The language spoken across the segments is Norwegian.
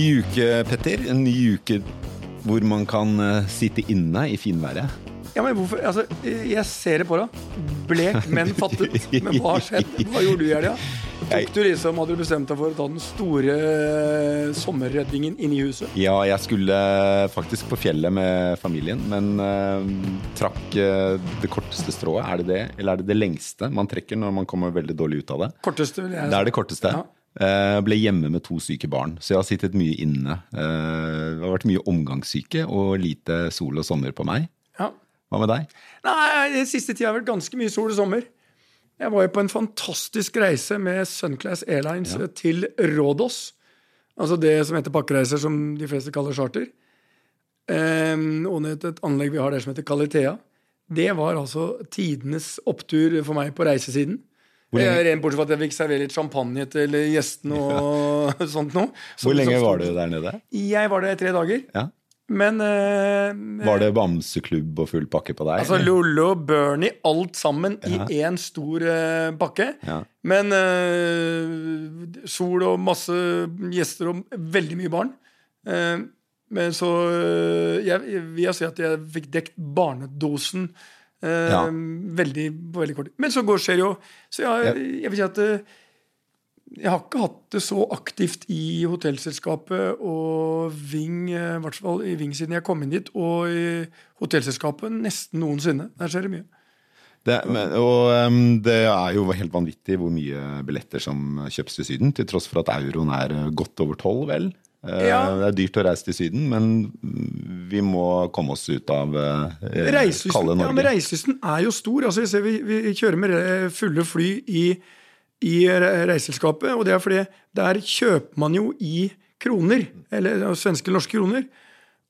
ny uke, Petter. En ny uke hvor man kan eh, sitte inne i finværet. Ja, men hvorfor? Altså, jeg ser det på deg. Blek, men fattet. Men hva har skjedd? Hva gjorde du i helga? Tok du liksom, Hadde du bestemt deg for å ta den store eh, sommerredningen inn i huset? Ja, jeg skulle faktisk på fjellet med familien, men uh, trakk uh, det korteste strået. Er det det, eller er det det lengste man trekker når man kommer veldig dårlig ut av det? Korteste, vil jeg si. Det er det korteste. Ja. Eh, ble hjemme med to syke barn, så jeg har sittet mye inne. Eh, det har vært mye omgangssyke og lite sol og sommer på meg. Ja. Hva med deg? Nei, den siste tida har vært ganske mye sol og sommer. Jeg var jo på en fantastisk reise med Sunclass Airlines Ja. til Rådås. Altså det som heter pakkereiser, som de fleste kaller charter. Um, og et anlegg vi har der som heter Kalitea. Det var altså tidenes opptur for meg på reisesiden. Eh, Rent bortsett fra at jeg fikk servere litt champagne til gjestene og sånt noe. Hvor lenge var du der nede? Jeg var der i tre dager. Ja. Men eh, Var det bamseklubb og full pakke på deg? Altså Lollo, og Bernie, alt sammen Ja. i én stor eh, pakke. Ja. Men eh, sol og masse gjester og veldig mye barn. Eh, men så eh, jeg, vil si at jeg fikk dekt barnedosen eh, Ja. veldig, på veldig kort. Men så går skjer jo Så jeg, jeg vil si at eh, jeg har ikke hatt det så aktivt i hotellselskapet og Ving, eh, i hvert fall i Ving siden jeg kom inn dit, og i hotellselskapet nesten noensinne. Der skjer det mye. Det, men, og um, det er jo helt vanvittig hvor mye billetter som kjøpes til Syden, til tross for at euroen er uh, godt over tolv, vel. Eh, Ja. Det er dyrt å reise til Syden, men vi må komme oss ut av eh, kalde Norge. ja, men reiselysten er jo stor. Altså, jeg ser vi, vi kjører med fulle fly i, i reiseselskapet, og det er fordi der kjøper man jo i kroner, eller svenske eller norske kroner.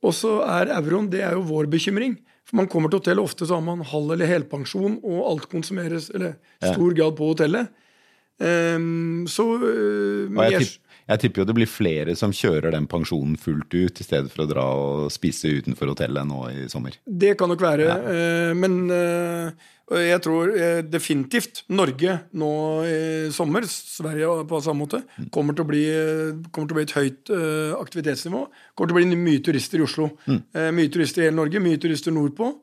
Og så er euroen det er jo vår bekymring. For man kommer til hotellet, ofte så har man halv- eller helpensjon, og alt konsumeres eller stor grad på hotellet. Um, så uh, jeg, jeg- tipp, jeg tipper jo det blir flere som kjører den pensjonen fullt ut, i stedet for å dra og spise utenfor hotellet nå i sommer. Det kan nok være. Ja. men eh, jeg tror eh, definitivt Norge nå i sommer, Sverige på samme måte, kommer til å bli, eh, kommer til å bli et høyt eh, aktivitetsnivå. Kommer til å bli mye turister i Oslo. Mm. mye turister i hele Norge, mye turister nordpå.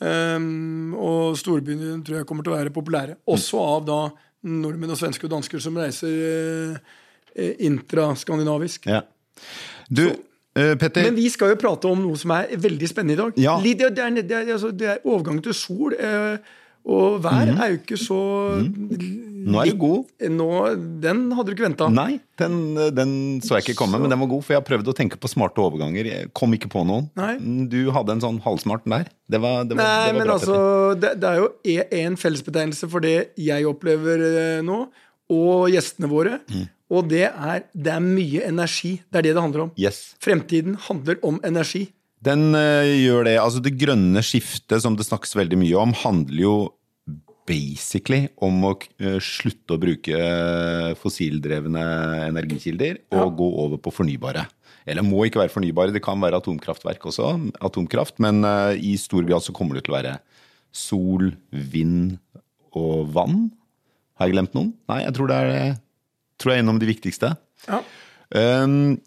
Um, og storbyene tror jeg kommer til å være populære. Også av da nordmenn og svensker og dansker som reiser eh, intraskandinavisk. Ja. Du, eh, Petter. Men vi skal jo prate om noe som er veldig spennende i dag. Ja. Det, er, det, er, altså, det er overgang til sol, eh, og vær er jo ikke så nå er du god. Nå, Den hadde du ikke venta. Nei, den, den så jeg ikke komme, men den var god. For jeg har prøvd å tenke på smarte overganger. Jeg kom ikke på noen. Nei. Du hadde en sånn halvsmart der. Det var, det var, Nei, det var men bra, altså, det, er jo én fellesbetegnelse for det jeg opplever eh, nå, og gjestene våre. Mm. Og det er det er mye energi. Det er det det handler om. Yes. Fremtiden handler om energi. Den eh, gjør det. Altså det grønne skiftet som det snakkes veldig mye om, handler jo basically om å eh, slutte å bruke eh, fossildrevne energikilder og gå over på fornybare. Eller må ikke være fornybare, det kan være atomkraftverk også, atomkraft, men eh, i stor grad så kommer det til å være sol, vind og vann. Har jeg glemt noen? Nei, jeg tror det er, tror jeg er en av de viktigste. Ja. Um,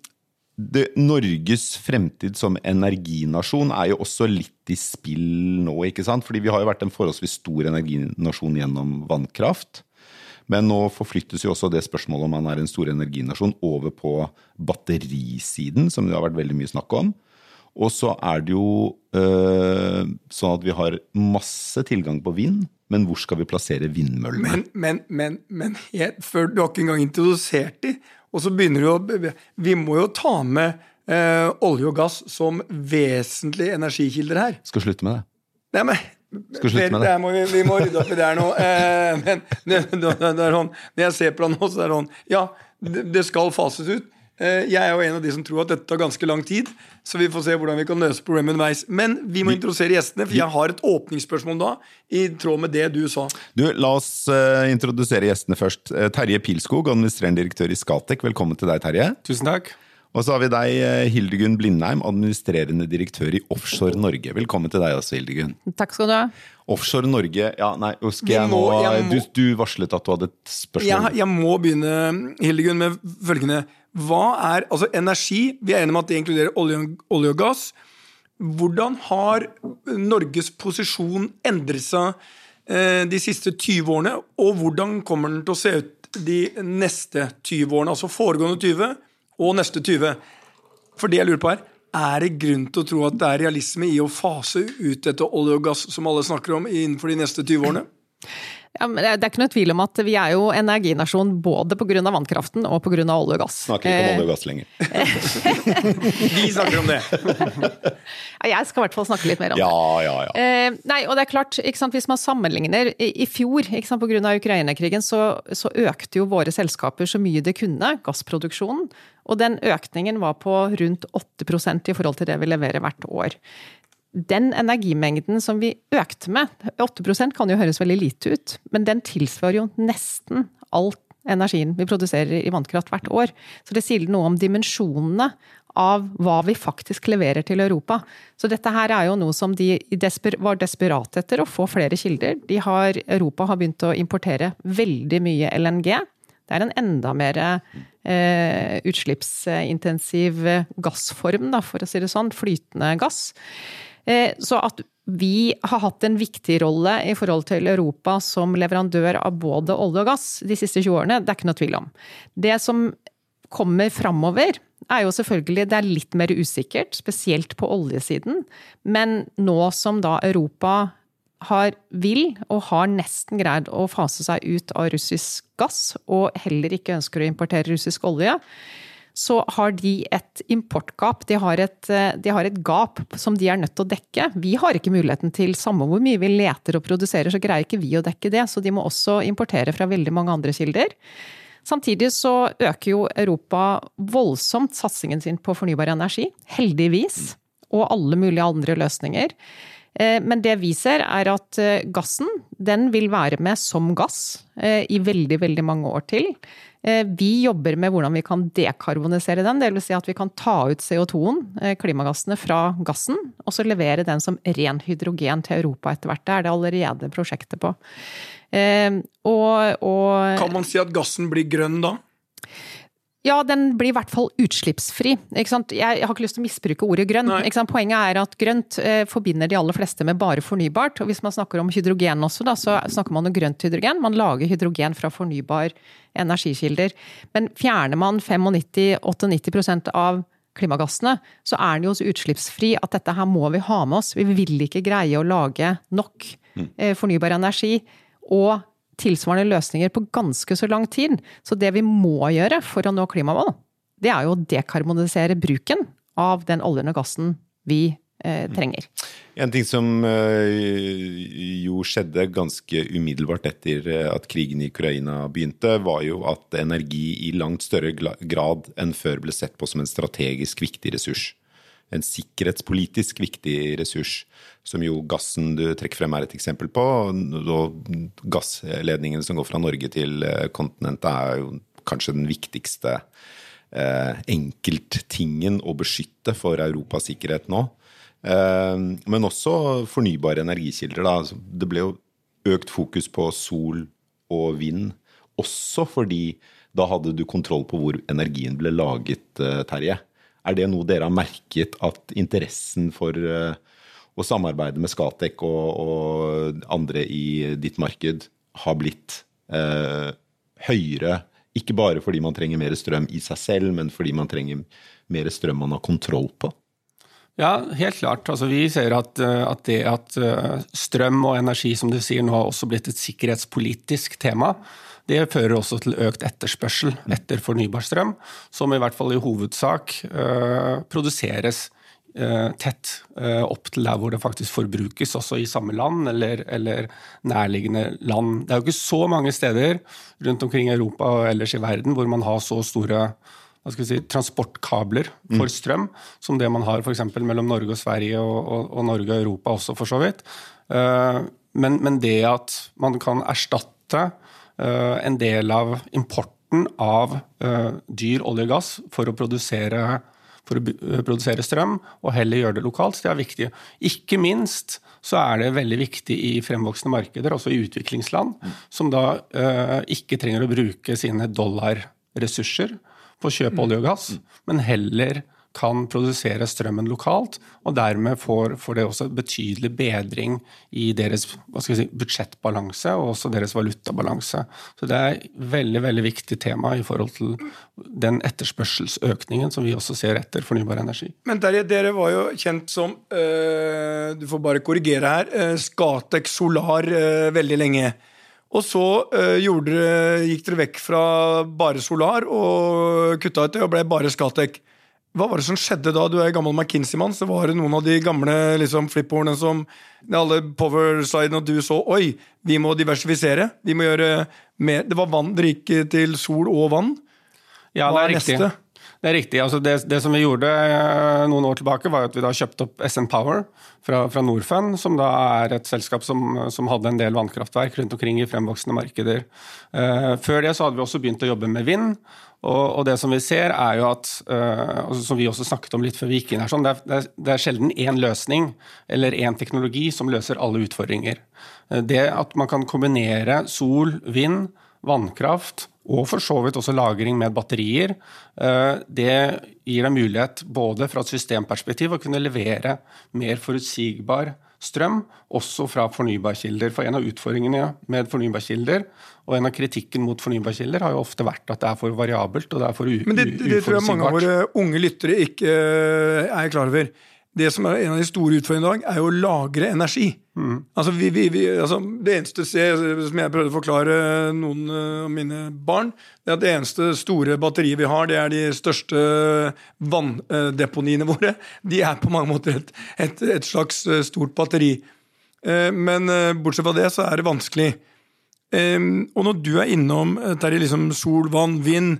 det, Norges fremtid som energinasjon er jo også litt i spill nå, ikke sant? Fordi vi har jo vært en forholdsvis stor energinasjon gjennom vannkraft. Men nå forflyttes jo også det spørsmålet om man er en stor energinasjon over på batterisiden, som det har vært veldig mye snakk om. Og så er det jo øh, sånn at vi har masse tilgang på vind, men hvor skal vi plassere vindmøllene? Men, men, men, men jeg, før, du har ikke engang introdusert de, og så begynner du å Vi må jo ta med eh, olje og gass som vesentlige energikilder her. Skal slutte med det. Nei, men Skal slutte med det. der må vi, vi må rydde opp i det her nå. Eh, men det, det, det er sånn, når jeg ser på det nå, så er det sånn Ja, det, det skal fases ut. Eh, jeg er jo en av de som tror at dette tar ganske lang tid, så vi får se hvordan vi kan løse problemet underveis. Men vi må introdusere gjestene, for jeg har et åpningsspørsmål da, i tråd med det du sa. Du, La oss uh, introdusere gjestene først. Eh, Terje Pilskog, administrerende direktør i Skatec. Velkommen til deg, Terje. Tusen takk. Og så har vi deg, Hildegunn Blindheim, administrerende direktør i Offshore Norge. Velkommen til deg også, Hildegunn. Takk skal du ha. Offshore Norge Ja, nei, skal jeg nå må- jeg må- du, du varslet at du hadde et spørsmål. Jeg, jeg må begynne, Hildegunn, med følgende. Hva er altså energi? Vi er enige om at det inkluderer olje, olje og gass. Hvordan har Norges posisjon endret seg eh, de siste 20 årene, og hvordan kommer den til å se ut de neste 20 årene? Altså foregående 20 og neste 20. For det jeg lurer på her, er det grunn til å tro at det er realisme i å fase ut dette olje og gass som alle snakker om, innenfor de neste 20 årene? Ja, det er ikke noe tvil om at vi er jo energinasjon både pga. vannkraften og pga. olje og gass. Snakker ikke om olje og gass lenger. vi snakker om det! jeg skal i hvert fall snakke litt mer om det. Ja, ja. ja. nei, og det er klart, sant, Hvis man sammenligner I, i fjor, pga. Ukraina-krigen, så, så, økte jo våre selskaper så mye det kunne, gassproduksjonen. Og den økningen var på rundt 8% i forhold til det vi leverer hvert år den energimengden som vi økte med, 8% kan jo høres veldig lite ut, men den tilsvarer jo nesten all energien vi produserer i vannkraft hvert år. Så det sier noe om dimensjonene av hva vi faktisk leverer til Europa. Så dette her er jo noe som de var desperate etter å få flere kilder. Har, Europa har begynt å importere veldig mye LNG. Det er en enda mer eh, utslippsintensiv gassform, da, for å si det sånn. Flytende gass. Eh, så at vi har hatt en viktig rolle i forhold til Europa som leverandør av både olje og gass de siste 20 årene, det er ikke noe tvil om. Det som kommer framover, er jo selvfølgelig det er litt mer usikkert, spesielt på oljesiden. Men nå som da Europa har, vil og har nesten greid å fase seg ut av russisk gass, og heller ikke ønsker å importere russisk olje, så har de et importgap. De har et, eh, de har et, gap som de er nødt til å dekke. Vi har ikke muligheten til, samme hvor mye vi leter og produserer, så greier ikke vi å dekke det. Så de må også importere fra veldig mange andre kilder. Samtidig så øker jo Europa voldsomt satsingen sin på fornybar energi. Heldigvis. Og alle mulige andre løsninger. Eh, men det vi ser er at eh, gassen den vil være med som gass i veldig, veldig mange år til. Eh, vi jobber med hvordan vi kan dekarbonisere den, dvs. Si at vi kan ta ut CO2-en, eh, klimagassene, fra gassen, og så levere den som ren hydrogen til Europa etter hvert. Det er det allerede prosjektet på. Eh, og, og Kan man si at gassen blir grønn da? Ja, den blir i hvert fall utslippsfri. Jeg har ikke lyst til å misbruke ordet grønn. Poenget er at grønt eh, forbinder de aller fleste med bare fornybart. Og hvis man snakker om hydrogen også, da, så snakker man om grønt hydrogen. Man lager hydrogen fra fornybar energikilder. Men fjerner man 95-98% av klimagassene, så er den jo så utslippsfri at dette her må vi ha med oss. Vi vil ikke greie å lage nok mm. eh, fornybar energi. Og tilsvarende løsninger på ganske så lang tid. Så det vi må gjøre for å nå klimamål, det er jo å dekarbonisere bruken av den oljen og gassen vi eh, trenger. En ting som eh, jo skjedde ganske umiddelbart etter eh, at krigen i Ukraina begynte, var jo at energi i langt større grad enn før ble sett på som en strategisk viktig ressurs en sikkerhetspolitisk viktig ressurs, som jo gassen du trekker frem er et eksempel på. Og gassledningene som går fra Norge til eh, kontinentet er jo kanskje den viktigste eh, enkelttingen å beskytte for Europas sikkerhet nå. Eh, men også fornybare energikilder. Da. Altså, det ble jo økt fokus på sol og vind, også fordi da hadde du kontroll på hvor energien ble laget, eh, Terje. Er det noe dere har merket at interessen for eh, å samarbeide med Skatek og, og andre i ditt marked har blitt eh, høyere? Ikke bare fordi man trenger mer strøm i seg selv, men fordi man trenger mer strøm man har kontroll på? Ja, helt klart. Altså, vi ser at, eh, at, det at eh, strøm og energi som du sier, nå har også blitt et sikkerhetspolitisk tema. Det fører også til økt etterspørsel etter fornybar strøm, som i hvert fall i hovedsak uh, produseres uh, tett uh, opp til der hvor det faktisk forbrukes, også i samme land eller, eller, nærliggende land. Det er jo ikke så mange steder rundt omkring i Europa og ellers i verden hvor man har så store si, transportkabler for mm. strøm, som det man har f.eks. mellom Norge og Sverige og, og, og, Norge og Europa også, for så vidt. Men, men det at man kan erstatte Eh, en del av importen av eh, dyr olje og gass for å produsere for å eh, produsere strøm, og heller gjøre det lokalt. Så det er viktig. Ikke minst så er det veldig viktig i fremvoksende markeder, også i utviklingsland, som da ikke trenger å bruke sine dollarressurser på å kjøpe olje og gass, men heller kan produsere strømmen lokalt, og dermed får, får det også betydelig bedring i deres si, budsjettbalanse og også deres valutabalanse. Så det er et veldig veldig viktig tema i forhold til den etterspørselsøkningen som vi også ser etter fornybar energi. Men dere, dere var jo kjent som, øh, du får bare korrigere her, øh, Scatec Solar øh, veldig lenge. Og så dere, gikk dere vekk fra bare Solar og kutta ut det og ble bare Scatec. Hva var det som skjedde da? Du er gammel McKinsey-mann. Så var det noen av de gamle liksom, flipboardene som alle power-sidene og du så Oi, vi må diversifisere. Vi må gjøre mer Det var vann. Det gikk til sol og vann. Ja, det er riktig. Neste? Det er riktig. Altså det, det, som vi gjorde eh, noen år tilbake, var at vi da kjøpte opp SN Power fra, fra Norfund, som da er et selskap som, som, hadde en del vannkraftverk rundt omkring i fremvoksende markeder. Uh, før det så hadde vi også begynt å jobbe med vind. Og, det som vi ser, er jo at, uh, som vi også snakket om litt før vi gikk inn her, sånn, det, er, sjelden én løsning eller én teknologi som løser alle utfordringer. Det at man kan kombinere sol, vind, vannkraft og for så vidt også lagring med batterier. Eh, det gir deg mulighet både fra et systemperspektiv å kunne levere mer forutsigbar strøm, også fra fornybarkilder. For en av utfordringene med fornybarkilder og en av kritikken mot fornybarkilder har jo ofte vært at det er for variabelt og det er for uforutsigbart. Men det, det tror jeg mange av våre unge lyttere ikke eh, er klar over det som er en av de store utfordringene i dag, er jo å lagre energi. Mm. Altså, vi, vi, vi, altså, det eneste som jeg prøvde å forklare noen av mine barn, det er at det eneste store batteriet vi har, det er de største vanndeponiene våre. De er på mange måter et, et, et slags eh, stort batteri. Eh, men eh, bortsett fra det, så er det vanskelig. Og når du er innom Terje, liksom sol, vann, vind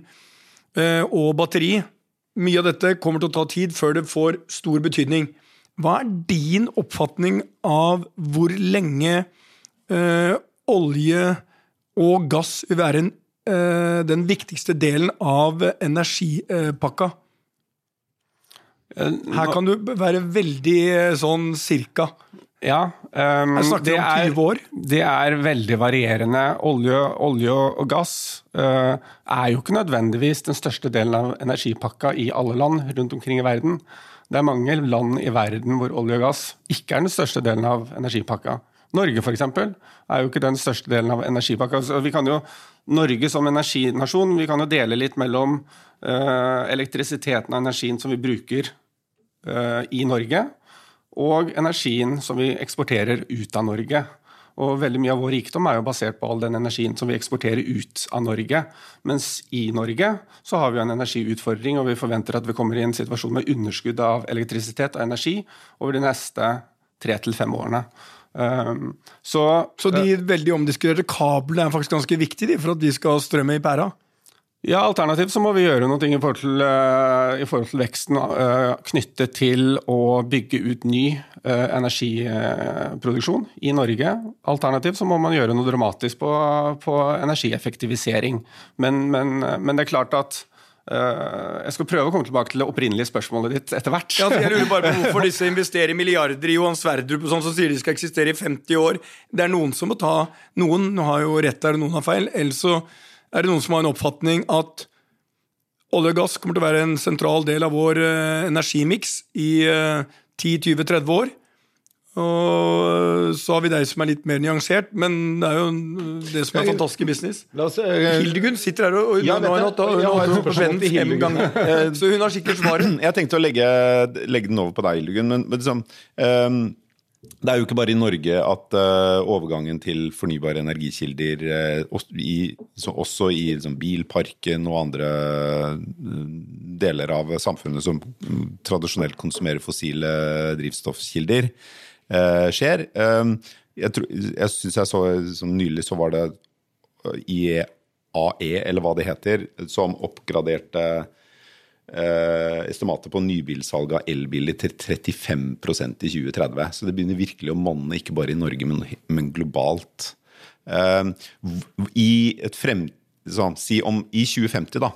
og batteri mye av dette kommer til å ta tid før det får stor betydning. Hva er din oppfatning av hvor lenge eh, olje og gass vil være en, eh, den viktigste delen av energipakka? Her kan du være veldig sånn cirka. Ja. Um, det, er, det er veldig varierende. Olje, olje og gass uh, er jo ikke nødvendigvis den største delen av energipakka i alle land rundt omkring i verden. Det er mange land i verden hvor olje og gass ikke er den største delen av energipakka. Norge eksempel, er jo ikke den største delen av energipakka. Så vi kan jo, Norge som energinasjon vi kan jo dele litt mellom uh, elektrisiteten og energien som vi bruker uh, i Norge og energien som vi eksporterer ut av Norge. Og veldig mye av vår rikdom er jo basert på all den energien som vi eksporterer ut av Norge. Mens i Norge så har vi en energiutfordring, og vi forventer at vi kommer i en situasjon med underskudd av elektrisitet og energi over de neste tre til fem årene. Um, så, så, de veldig omdiskuterte kablene er faktisk ganske viktige for at de skal strømme i pæra? Ja, Alternativt så må vi gjøre noe i forhold til, uh, i forhold til veksten uh, knyttet til å bygge ut ny uh, energiproduksjon i Norge. Alternativt så må man gjøre noe dramatisk på, på energieffektivisering. Men, men, men, det er klart at jeg skal prøve å komme tilbake til det opprinnelige spørsmålet ditt etter hvert. Ja, jeg lurer bare på Hvorfor disse investerer milliarder i Johan Sverdrup og sånn som sier de skal eksistere i 50 år? Det er noen som må ta Noen har jo rett der, noen har feil. Ellers så er det noen som har en oppfatning at olje og gass kommer til å være en sentral del av vår uh, energimiks i uh, 10-20-30 år. Og så har vi deg som er litt mer nyansert, men det er jo det som er fantastisk i business. Oss, uh, Hildegunn sitter her og, og ja, nå har hun vendt fem ganger. så hun har sikkert svaret. Jeg tenkte å legge, legge den over på deg, Hildegunn. Men, men liksom, um, det er jo ikke bare i Norge at uh, overgangen til fornybare energikilder, uh, i, også i liksom, bilparken og andre uh, deler av samfunnet som tradisjonelt konsumerer fossile drivstoffkilder, skjer. jeg tror, jeg syns jeg så som nylig så var det IEAE, e, eller hva det heter, som oppgraderte eh, estimatet på nybilsalget av elbiler til 35% i 2030. Så det begynner virkelig å monne, ikke bare i Norge, men, men globalt. Eh, I et frem... Sånn, si om i 2050, da.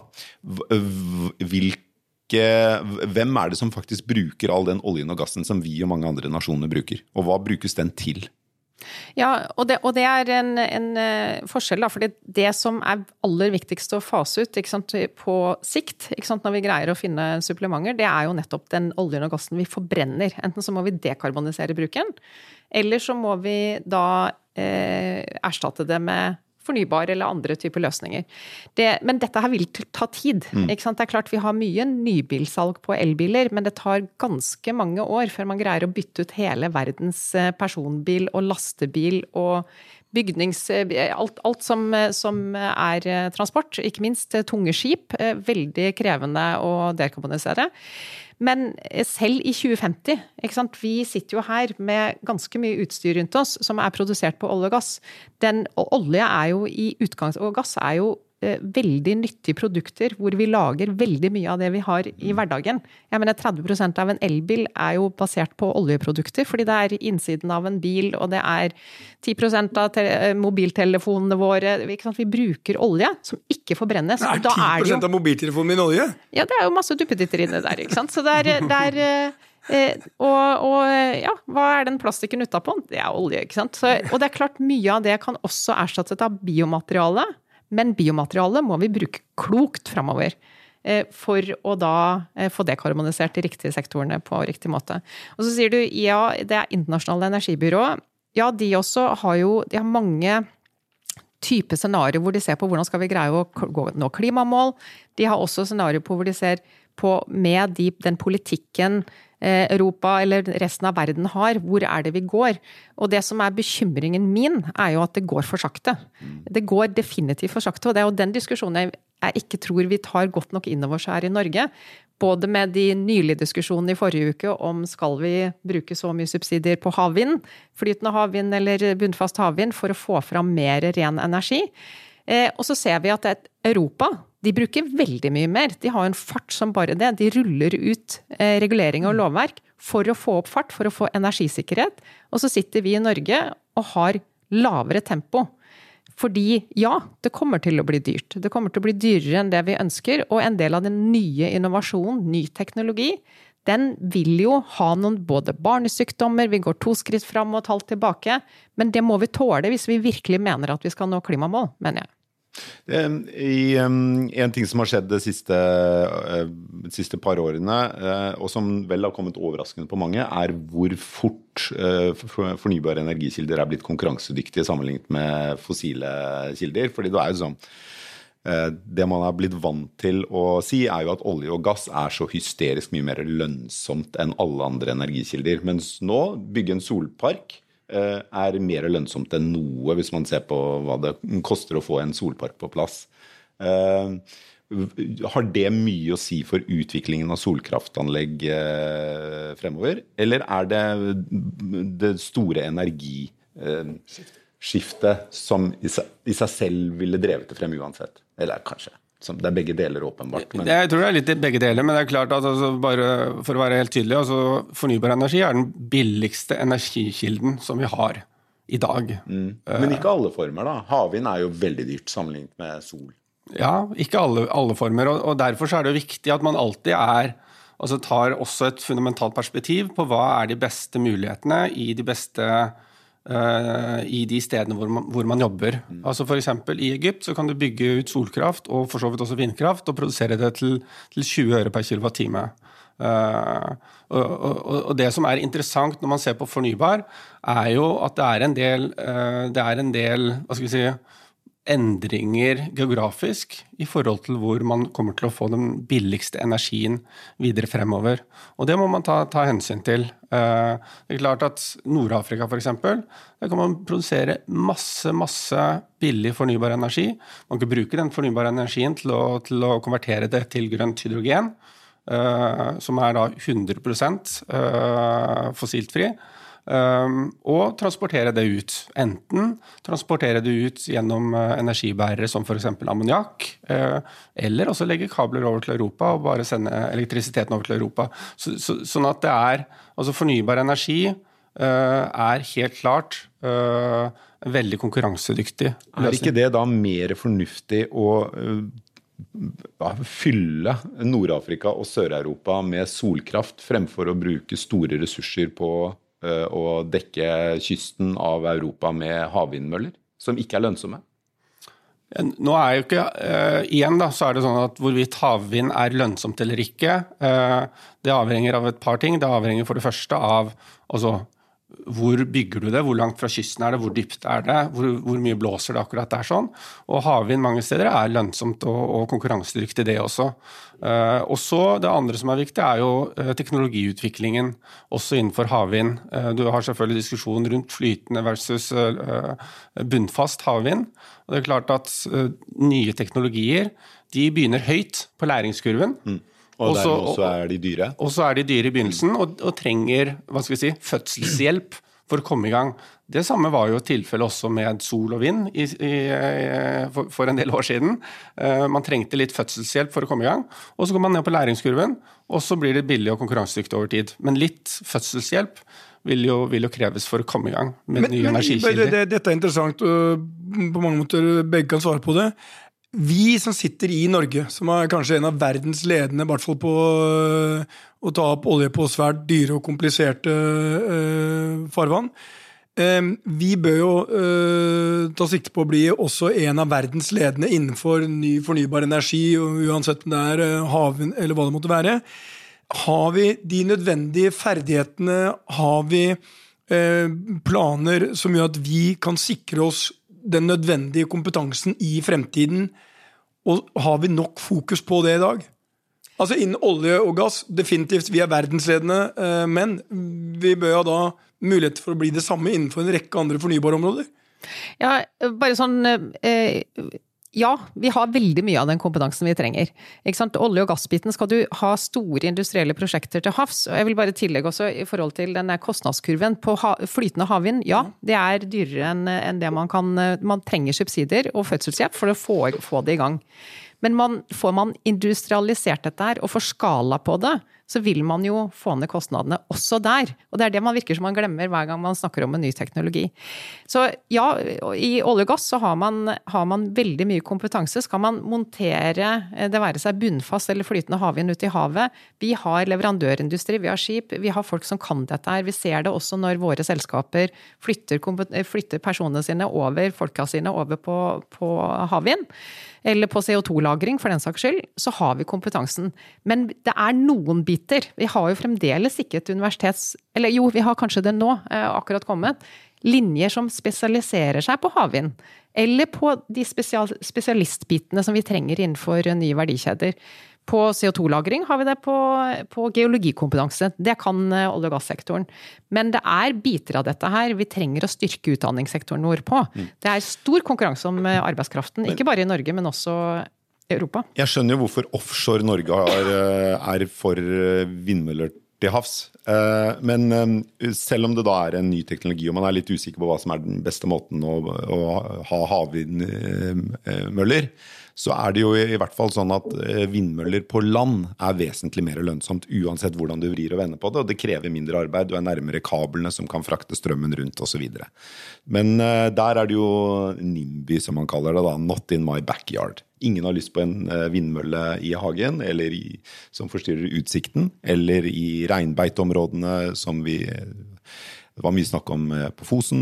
Hvilke hvem er det som faktisk bruker all den oljen og gassen som vi og mange andre nasjoner bruker? Og hva brukes den til? Ja, og det, og det er en, en uh, forskjell, da. For det som er aller viktigst å fase ut sant, på sikt, sant, når vi greier å finne supplementer, det er jo nettopp den oljen og gassen vi forbrenner. Enten så må vi dekarbonisere bruken, eller så må vi da eh, erstatte det med fornybar eller andre typer løsninger. Det, men dette her vil ta tid. Mm. Det er klart Vi har mye nybilsalg på elbiler, men det tar ganske mange år før man greier å bytte ut hele verdens eh, personbil og lastebil og bygnings... Eh, alt, alt som, eh, som, er transport, ikke minst tunge skip. Veldig krevende å dekarbonisere. Men selv i 2050 Vi sitter jo her med ganske mye utstyr rundt oss som er produsert på olje og gass. Den, og olje er jo i utgangs... Og gass er jo Eh, veldig nyttige produkter hvor vi lager veldig mye av det vi har i hverdagen. Jeg mener 30% av en elbil er jo basert på oljeprodukter, fordi det er innsiden av en bil, og det er 10 av eh, mobiltelefonene våre Vi bruker olje som ikke forbrennes. Er 10 er jo, av mobiltelefonen min olje? Ja, det er jo masse duppeditter inni der, ikke sant. Så det er, det er Eh, og, og, ja, hva er den plastikken utapå? Det er olje, ikke sant. Så, og det er klart mye av det kan også erstattes av biomateriale. Men biomateriale må vi bruke klokt framover. Eh, for å da eh, få dekarbonisert de riktige sektorene på riktig måte. Og så sier du ja, det er internasjonale energibyrå. Ja, de også har jo de har mange typer scenarioer hvor de ser på hvordan skal vi greie å nå klimamål. De har også scenarioer hvor de ser på med de, den politikken Europa eller resten av verden har. Hvor er det vi går? Og det som er bekymringen min, er jo at det går for sakte. Det går definitivt for sakte, og det er jo den diskusjonen jeg ikke tror vi tar godt nok inn over oss her i Norge. Både med de nylige diskusjonene i forrige uke om skal vi bruke så mye subsidier på havvind, flytende havvind eller bunnfast havvind, for å få fram mer ren energi. Eh, og så ser vi at Europa de bruker veldig mye mer. De har en fart som bare det. De ruller ut eh, regulering og lovverk for å få opp fart, for å få energisikkerhet. Og så sitter vi i Norge og har lavere tempo. Fordi ja, det kommer til å bli dyrt. Det kommer til å bli dyrere enn det vi ønsker. Og en del av den nye innovasjonen, ny teknologi, den vil jo ha noen både barnesykdommer, vi går to skritt fram og et halvt tilbake. Men det må vi tåle hvis vi virkelig mener at vi skal nå klimamål, mener jeg. En ting som har skjedd de siste, uh, siste, par årene, uh, og som vel har kommet overraskende på mange, er hvor fort uh, fornybare energikilder er blitt konkurransedyktige sammenlignet med fossile kilder. Fordi det er jo sånn det man er blitt vant til å si, er jo at olje og gass er så hysterisk mye mer lønnsomt enn alle andre energikilder. Mens nå, bygge en solpark Eh, er mer lønnsomt enn noe, hvis man ser på hva det koster å få en solpark på plass. Eh, har det mye å si for utviklingen av solkraftanlegg eh, fremover? Eller er det det store energiskiftet som i seg selv ville drevet det frem uansett? Eller kanskje? Det er begge deler, åpenbart. Men... Jeg tror det er litt begge deler, men det er klart at altså, bare for å være helt tydelig, altså, fornybar energi er den billigste energikilden som vi har i dag. Mm. Men ikke alle former, da. Havvind er jo veldig dyrt sammenlignet med sol. Ja, ikke alle, alle former, og, og, derfor er det viktig at man alltid er altså tar også et fundamentalt perspektiv på hva er de beste mulighetene i de beste Eh, i de stedene hvor man, hvor man jobber. Mm. Altså F.eks. i Egypt så kan du bygge ut solkraft og for så vidt også vindkraft og produsere det til, til 20 øre per kWt. Uh, og, og, og, det som er interessant når man ser på fornybar, er jo at det er en del, uh, det er en del hva skal vi si, endringer geografisk i forhold til hvor man kommer til å få den billigste energien videre fremover. Og det må man ta, ta hensyn til. Eh, det er klart at Nord-Afrika f.eks. Der kan man produsere masse, masse billig fornybar energi. Man kan bruke den fornybare energien til å, til å konvertere det til grønt hydrogen, eh, som er da 100 eh, fossiltfri. Um, og transportere det ut. Enten transportere det ut gjennom uh, energibærere som f.eks. ammoniakk, uh, eller også legge kabler over til Europa og bare sende elektrisiteten over til Europa. Så, så, sånn at det er Altså fornybar energi uh, er helt klart en veldig konkurransedyktig løsning. Er ikke det da mer fornuftig å fylle Nord-Afrika og Sør-Europa med solkraft fremfor å bruke store ressurser på eh, å dekke kysten av Europa med havvindmøller, som ikke er lønnsomme? Nå er jo ikke, uh, Igjen da, så er det sånn at hvorvidt havvind er lønnsomt eller ikke, uh, det avhenger av et par ting. Det avhenger for det første av altså, hvor bygger du det, hvor langt fra kysten er det, hvor dypt er det, hvor, hvor mye blåser det akkurat der sånn. Og havvind mange steder er lønnsomt og, og konkurransedyktig, det også. Uh, og så Det andre som er viktig, er jo uh, teknologiutviklingen også innenfor havvind. Uh, du har selvfølgelig diskusjon rundt flytende versus bunnfast havvind. Og det er klart at Nye teknologier de begynner høyt på læringskurven. Mm. Og dermed også er de dyre? Og så er de dyre i begynnelsen og, og trenger hva skal vi si, fødselshjelp for å komme i gang. Det samme var jo tilfellet også med sol og vind i, i, for, for, en del år siden. Uh, man trengte litt fødselshjelp for å komme i gang. Og så går man ned på læringskurven, og så blir det billig og konkurransedyktig over tid. Men litt fødselshjelp vil jo, vil jo, kreves for å komme i gang med men, nye energikilder. Det, det, dette er interessant, og på mange måter begge kan svare på det. Vi som sitter i Norge, som er kanskje en av verdens ledende, i hvert fall på øh, å ta opp olje på svært dyre og kompliserte uh, farvann, uh, vi bør jo ta sikte på å bli også en av verdens ledende innenfor ny fornybar energi, uansett om det er havvind eller hva det måtte være. Har vi de nødvendige ferdighetene? Har vi planer som gjør at vi kan sikre oss den nødvendige kompetansen i fremtiden? Og har vi nok fokus på det i dag? Altså Innen olje og gass, definitivt, vi er verdensledende, eh, men vi bør ha da mulighet for å bli det samme innenfor en rekke andre fornybare områder. Ja, bare sånn eh, ja, vi har veldig mye av den kompetansen vi trenger. Olje- og gassbiten skal du ha store industrielle prosjekter til havs. og Jeg vil bare tillegge også i forhold til den kostnadskurven på flytende havvind. Ja, det er dyrere enn det man kan Man trenger subsidier og fødselshjelp for å få, få det i gang. Men man, får man industrialisert dette her og får skala på det, så vil man jo få ned kostnadene også der. Og det er det man virker som man glemmer hver gang man snakker om en ny teknologi. Så ja, i olje og gass så har man, har man veldig mye kompetanse. Skal man montere eh, det være seg bunnfast eller flytende havvind ute i havet Vi har leverandørindustri, vi har skip, vi har folk som kan dette her. Vi ser det også når våre selskaper flytter, flytter personene sine over, folka sine over på, på havvind eller på CO2-lagring for den saks skyld, så har vi kompetansen. Men det er noen biter. Vi har jo fremdeles ikke et universitets... Eller jo, vi har kanskje det nå, eh, akkurat kommet. Linjer som spesialiserer seg på havvind. Eller på de spesialistbitene som vi trenger innenfor nye verdikjeder. På CO2-lagring har vi det på, på, geologikompetanse. Det kan eh, olje- og gassektoren. Men det er biter av dette her vi trenger å styrke utdanningssektoren vår på. Mm. Det er stor konkurranse om eh, arbeidskraften, ikke bare i Norge, men også i Europa. Jeg skjønner jo hvorfor offshore Norge er, er for vindmøller til havs. Men selv om det da er en ny teknologi, og man er litt usikker på hva som er den beste måten å, å ha havvindmøller, så er det jo i hvert fall sånn at eh, vindmøller på land er vesentlig mer lønnsomt uansett hvordan du vrir og vender på det, og det krever mindre arbeid. Du er nærmere kablene som kan frakte strømmen rundt osv. Men uh, der er det jo NIMBY, som man kaller det. da, Not in my backyard. Ingen har lyst på en uh, vindmølle i hagen eller i, som forstyrrer utsikten, eller i reinbeiteområdene som vi det var mye snakk om på Fosen.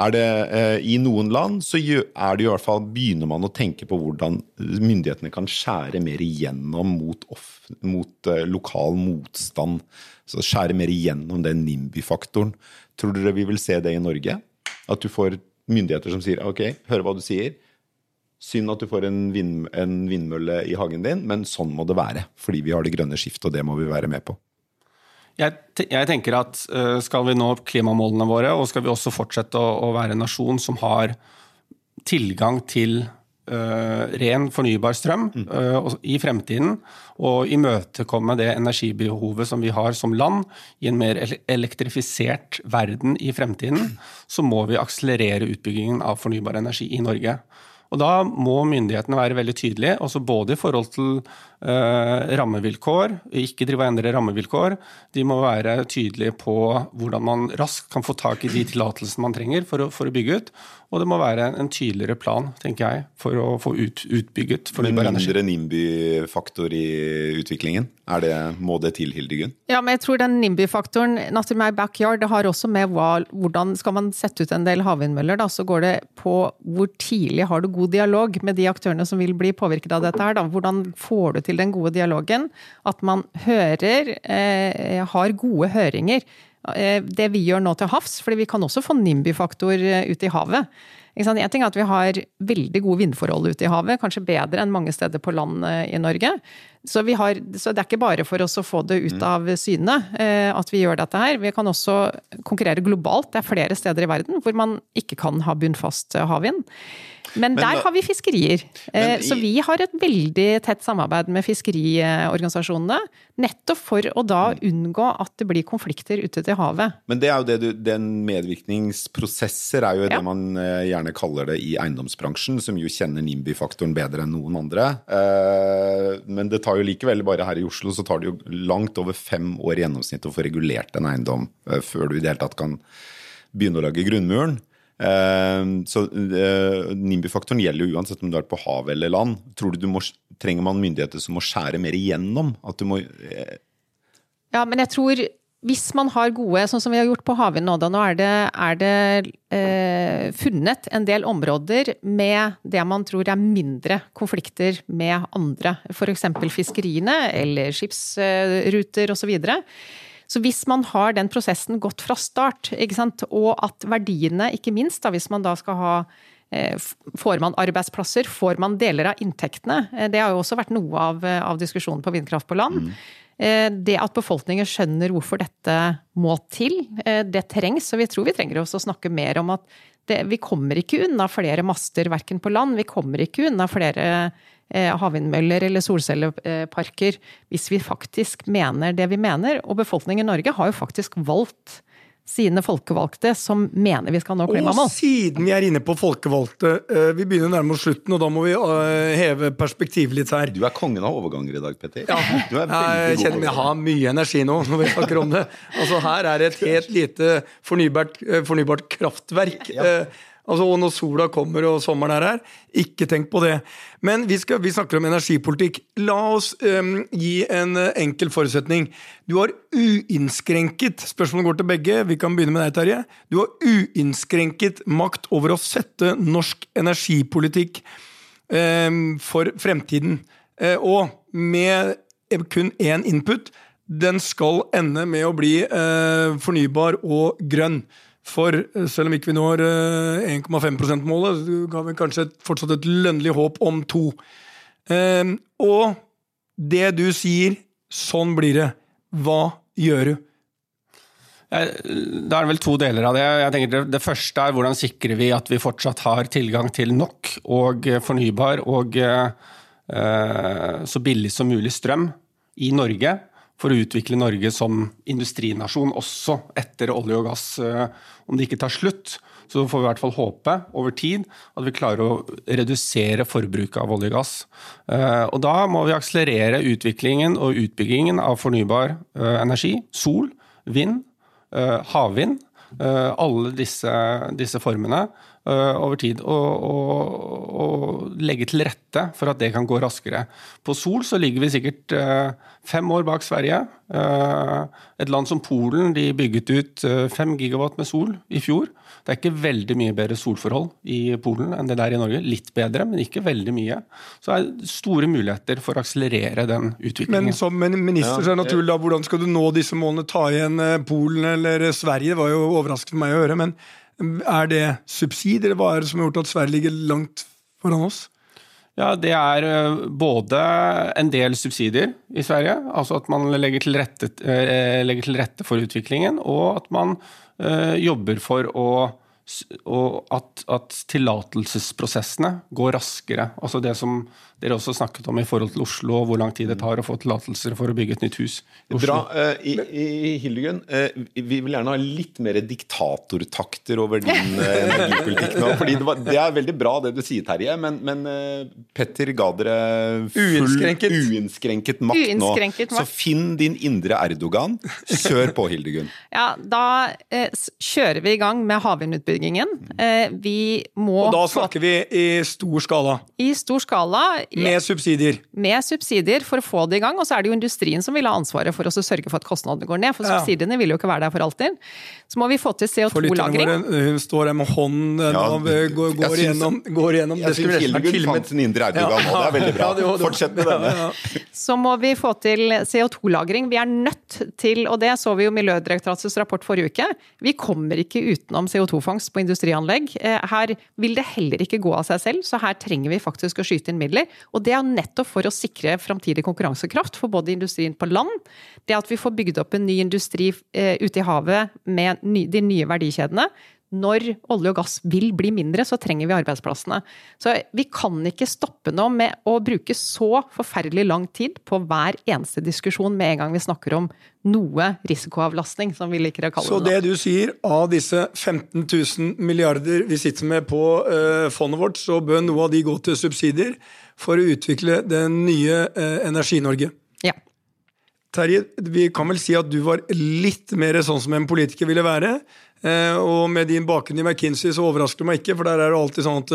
Er det, eh, I noen land så er det i hvert fall, begynner man å tenke på hvordan myndighetene kan skjære mer igjennom mot, off, mot uh, lokal motstand. Så Skjære mer igjennom den NIMBY-faktoren. Tror dere vi vil se det i Norge? At du får myndigheter som sier ok, hør hva du sier. Synd at du får en, vind, en vindmølle i hagen din, men sånn må det være. Fordi vi har det grønne skiftet, og det må vi være med på. Jeg, jeg, tenker at uh, skal vi nå klimamålene våre, og skal vi også fortsette å, å være en nasjon som har tilgang til uh, ren, fornybar strøm uh, i fremtiden, og imøtekomme det energibehovet som vi har som land i en mer elektrifisert verden i fremtiden, så må vi akselerere utbyggingen av fornybar energi i Norge. Og Da må myndighetene være veldig tydelige, både i forhold til eh, rammevilkår, ikke drive og endre rammevilkår. De må være tydelige på hvordan man raskt kan få tak i de tillatelsene man trenger for å, for å bygge ut. Og det må være en tydeligere plan tenker jeg, for å få ut, utbygget fornybar energi. Mindre NIMBY-faktor i utviklingen? Er det, må det til, Hildegunn? Ja, men jeg tror den NIMBY-faktoren, not in my backyard, det har også med hva, hvordan skal man sette ut en del havvindmøller, da, så går det på hvor tidlig har du god dialog med de aktørene som vil bli påvirket av dette her, da. Hvordan får du til den gode dialogen? At man hører, eh, har gode høringer Eh, det vi gjør nå til havs, fordi vi kan også få NIMBY-faktor eh, ute i havet. En ting er at vi har veldig gode vindforhold ute i havet, kanskje bedre enn mange steder på land eh, i Norge. Så, har, så, det er ikke bare for oss å få det ut mm. av syne at vi gjør dette her. Vi kan også konkurrere globalt. Det er flere steder i verden hvor man ikke kan ha bunnfast havvind. Men, men, der har vi fiskerier. Eh, i, så vi har et veldig tett samarbeid med fiskeriorganisasjonene. Nettopp for å da mm. unngå at det blir konflikter ute til havet. Men det er jo det du, den medvirkningsprosesser er jo ja. det man eh, gjerne kaller det i eiendomsbransjen, som jo kjenner NIMBY-faktoren bedre enn noen andre. Eh, men det tar jo likevel, bare her i Oslo, så tar det jo langt over fem år i gjennomsnitt å få regulert en eiendom før du i det hele tatt kan begynne å lage grunnmuren. Eh, så eh, NIMBY-faktoren gjelder jo uansett om du er på hav eller land. Tror du, du må, trenger man myndigheter som må skjære mer igjennom? At du må eh, Ja, men jeg tror hvis man har gode, sånn som vi har gjort på havvind nå, da, nå er det, er det eh, funnet en del områder med det man tror er mindre konflikter med andre. F.eks. fiskeriene eller skipsruter osv. Så hvis man har den prosessen gått fra start, og at verdiene, ikke minst da, hvis man da skal ha eh, Får man arbeidsplasser, får man deler av inntektene? Eh, det har jo også vært noe av, eh, av diskusjonen på vindkraft på land. Mm. Det at befolkningen skjønner hvorfor dette må til, det trengs. Og vi tror vi trenger også å snakke mer om at det, vi kommer ikke unna flere master verken på land, vi kommer ikke unna flere havvindmøller eller solcelleparker hvis vi faktisk mener det vi mener. Og befolkningen i Norge har jo faktisk valgt sine folkevalgte som mener vi skal nå klimamål. Og siden vi er inne på folkevalgte, eh, vi begynner nærme oss slutten, og da må vi eh, heve perspektivet litt her. Du er kongen av overganger i dag, Petter. Ja, jeg kjenner jeg har mye energi nå når vi snakker om det. Altså Her er et helt lite fornybart, fornybart kraftverk. Ja. Altså når sola kommer og sommeren er her. Ikke tenk på det. Men vi, skal, vi snakker om energipolitikk. La oss um, gi en uh, enkel forutsetning. Du har uinnskrenket Spørsmålet går til begge. Vi kan begynne med deg, Terje. Du har uinnskrenket makt over å sette norsk energipolitikk um, for fremtiden. Uh, og med kun én input. Den skal ende med å bli uh, fornybar og grønn. For eh, selv om ikke vi når 1,5 eh, %-målet, ga vi kanskje fortsatt et lønnlig håp om to. Ehm, og det du sier, sånn blir det. Hva gjør du? Da er det vel to deler av det. Jeg tenker det, første er hvordan sikrer vi at vi fortsatt har tilgang til nok og fornybar og eh, så billig som mulig strøm i Norge for å utvikle Norge som industrinasjon også etter olje og gass. Eh, om det ikke tar slutt, så får vi i hvert fall håpe over tid at vi klarer å redusere forbruket av olje og gass. Eh, og da må vi akselerere utviklingen og utbyggingen av fornybar eh, energi. Sol, vind, havvind. Alle disse, disse formene over tid. Og, og, og, legge til rette for at det kan gå raskere. På sol så ligger vi sikkert fem år bak Sverige. Eh, et land som Polen de bygget ut eh, fem gigawatt med sol i fjor. Det er ikke veldig mye bedre solforhold i Polen enn det der i Norge. Litt bedre, men ikke veldig mye. Så det er store muligheter for å akselerere den utviklingen. Men som minister så er det naturlig, da, hvordan skal du nå disse målene? Ta igjen eh, Polen eller Sverige? Det var jo overraskende for meg å høre. Men er det subsidier, eller hva er det som har gjort at Sverige ligger langt foran oss? Ja, Det er eh, både en del subsidier i Sverige, altså at man legger til rette, eh, legger til rette for utviklingen, og at man eh, jobber for å og at, at tillatelsesprosessene går raskere. Altså det som dere også snakket om i forhold til Oslo, og hvor lang tid det tar å få tillatelser for å bygge et nytt hus i Oslo. Bra. Uh, I, i Hildegunn, uh, vi vil gjerne ha litt mer diktatortakter over din eh, energipolitikk nå. fordi det, var, det er veldig bra det du sier, Terje, men, men eh, Petter ga dere full Uinnskrenket. uinnskrenket makt Uinnskrenket nå. makt. Så finn din indre Erdogan. Kjør på, Hildegunn. Ja, da eh, kjører vi i gang med havvindutbyggingen. Eh, vi må Og da få- snakker vi i stor skala. i stor skala Med subsidier. med subsidier for å få det i gang. Og så er det jo industrien som vil ha ansvaret for å sørge for at kostnadene går ned. For subsidiene vil jo ikke være der for alltid. Så må vi få til CO2-lagring. hun står her med hånden Ja, og går, går, jeg syns- gjennom, går gjennom Jeg syns Hildegunn fant sin indre Audugan nå. Det er veldig bra. Ja, Fortsett med denne. Ja, ja. Så må vi få til CO2-lagring. Vi er nødt til, og det så vi jo Miljødirektoratets rapport forrige uke, vi kommer ikke utenom CO2-fangst på industrianlegg. Eh, Her vil det heller ikke gå av seg selv, så her trenger vi faktisk å skyte inn midler. Og det er nettopp for å sikre framtidig konkurransekraft for både industrien på land, det at vi får bygd opp en ny industri eh, ute i havet med de nye verdikjedene. Når olje og gass vil bli mindre, så trenger vi arbeidsplassene. Så vi kan ikke stoppe nå med å bruke så forferdelig lang tid på hver eneste diskusjon med en gang vi snakker om noe risikoavlastning, som vi liker å kalle det. Så det. du sier, av disse 15 000 milliarder vi sitter med på eh, fondet vårt, så bør noe av de gå til subsidier for å utvikle det nye eh, Energi-Norge. Ja. Terje, vi kan vel si at du var litt mer sånn som en politiker ville være. Eh, og med din bakgrunn i McKinsey så overrasker det meg ikke, for der er det alltid sånn at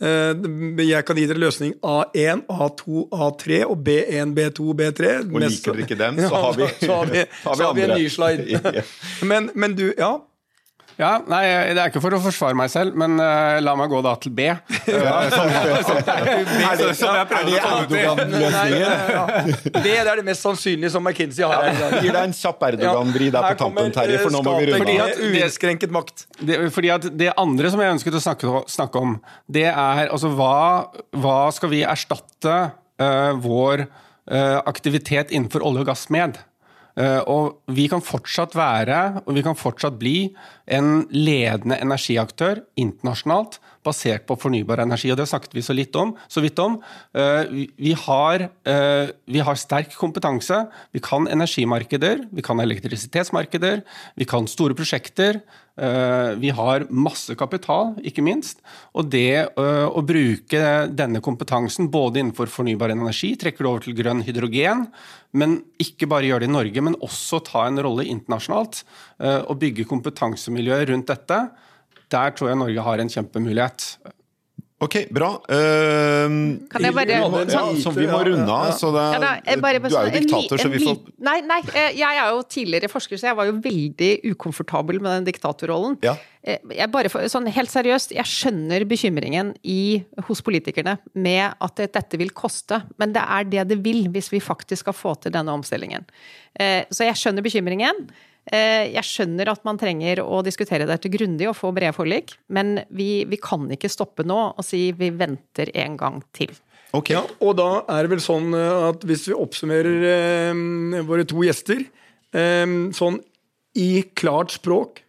eh, jeg kan gi dere løsning A1, A2, A3 og B1, B2, B3. Og liker dere ikke den, så har vi- så har vi, har vi så har vi en ny slide. Men, men du, ja. Ja, nei, Det er ikke for å forsvare meg selv, men uh, la meg gå da til B. Er det, er det. Erdogan-løsningen? Er mest sannsynlige som McKinsey har i. Gir deg en kjapp Erdogan-vri der på tampen, Terje, for nå må vi eh, runde Fordi av. at uinnskrenket makt. Det, fordi at det andre som jeg ønsket å snakke, snakke om, det er altså hva, hva skal vi erstatte uh, vår uh, aktivitet innenfor olje og gass med? Eh, og vi kan fortsatt være, og vi kan fortsatt bli, en ledende energiaktør internasjonalt basert på fornybar energi. Og det snakket vi så, litt om, så vidt om. Eh, vi, har, eh, vi har sterk kompetanse. Vi kan energimarkeder, vi kan elektrisitetsmarkeder, vi kan store prosjekter. Eh, Vi har masse kapital, ikke minst. Og det eh, å bruke denne kompetansen både innenfor fornybar energi, trekker det over til grønn hydrogen, men ikke bare gjøre det i Norge, men også ta en rolle internasjonalt eh, og bygge kompetansemiljøer rundt dette. Der tror jeg Norge har en kjempemulighet. Ok, bra. Uh, Kan jeg bare- ja, som vi må runde av. Så det, Ja, da, bare- du er jo en en, diktator, så vi får Nei, nei, eh, jeg er jo tidligere forsker, så jeg var jo veldig ukomfortabel med den diktatorrollen. Ja. Eh, Jeg bare, sånn helt seriøst, jeg skjønner bekymringen i, hos politikerne med at dette vil koste, men det er det det vil hvis vi faktisk skal få til denne omstillingen. Eh, Så jeg skjønner bekymringen. Eh, Jeg skjønner at man trenger å diskutere dette grundig og få brede forlik, men vi, vi kan ikke stoppe nå og si vi venter en gang til. Ok. Ja, og da er det vel sånn eh, at hvis vi oppsummerer eh, våre to gjester eh, sånn i klart språk,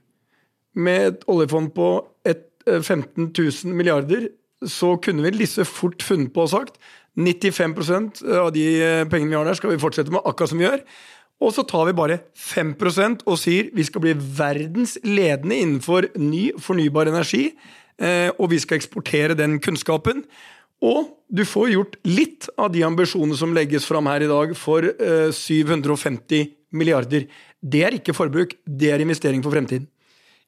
med et oljefond på et, eh, 15 000 milliarder, så kunne vel disse fort funnet på å sagt 95% av de eh, pengene vi har der, skal vi fortsette med akkurat som vi gjør. Og så tar vi bare 5% og sier vi skal bli verdens ledende innenfor ny fornybar energi. eh, Og vi skal eksportere den kunnskapen. Og du får gjort litt av de ambisjonene som legges fram her i dag for eh, 750 milliarder. Det er ikke forbruk, det er investering for fremtiden.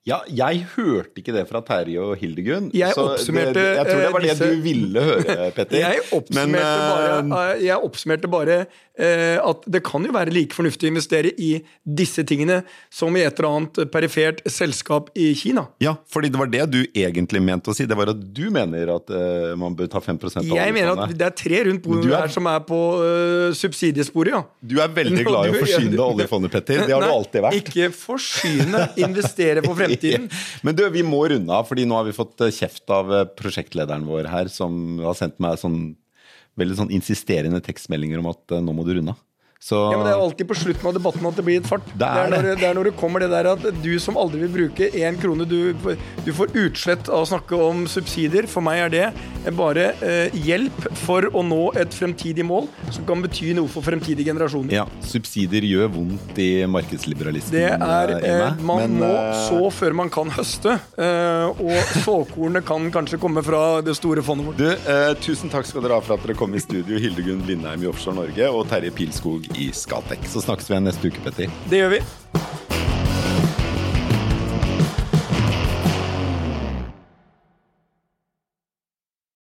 Ja, jeg hørte ikke det fra Terje og Hildegunn. Jeg oppsummerte, det, Jeg tror det var disse, det du ville høre, Petter. Jeg oppsummerte, Men, eh, bare, jeg oppsummerte bare eh, at det kan jo være like fornuftig å investere i disse tingene som i et eller annet perifert selskap i Kina. Ja, fordi det var det du egentlig mente å si. Det var at du mener at eh, man bør ta 5 av Jeg mener at det er tre rundt bordet er- her som er på eh, subsidiesporet, ja. Du er veldig glad i å forsyne oljefondet, Petter. Det har du alltid vært. Ikke forsyne, investere for fremtiden. Men du, vi må runde av, fordi nå har vi fått eh, kjeft av eh, prosjektlederen vår her, som har sendt meg sånn veldig sånn insisterende tekstmeldinger om at eh, nå må du runde av. Så Ja, men Det er alltid på slutten av debatten at det blir et fart. Det er når, det. det er når det kommer det der at du som aldri vil bruke én krone, du, du får utslett av å snakke om subsidier. For meg er det bare eh, hjelp for å nå et fremtidig mål som kan bety noe for fremtidige generasjoner. ja, subsidier gjør vondt i markedsliberalisten Det er, eh, eh. Man men, må eh, så før man kan høste. eh, og såkornene kan kanskje komme fra det store fondet vårt. Du, eh, Tusen takk skal dere ha for at dere kom i studio, Hildegunn Blindheim i Offshore Norge og Terje Pilskog i Skatek. Så snakkes vi igjen neste uke, Petter. Det gjør vi.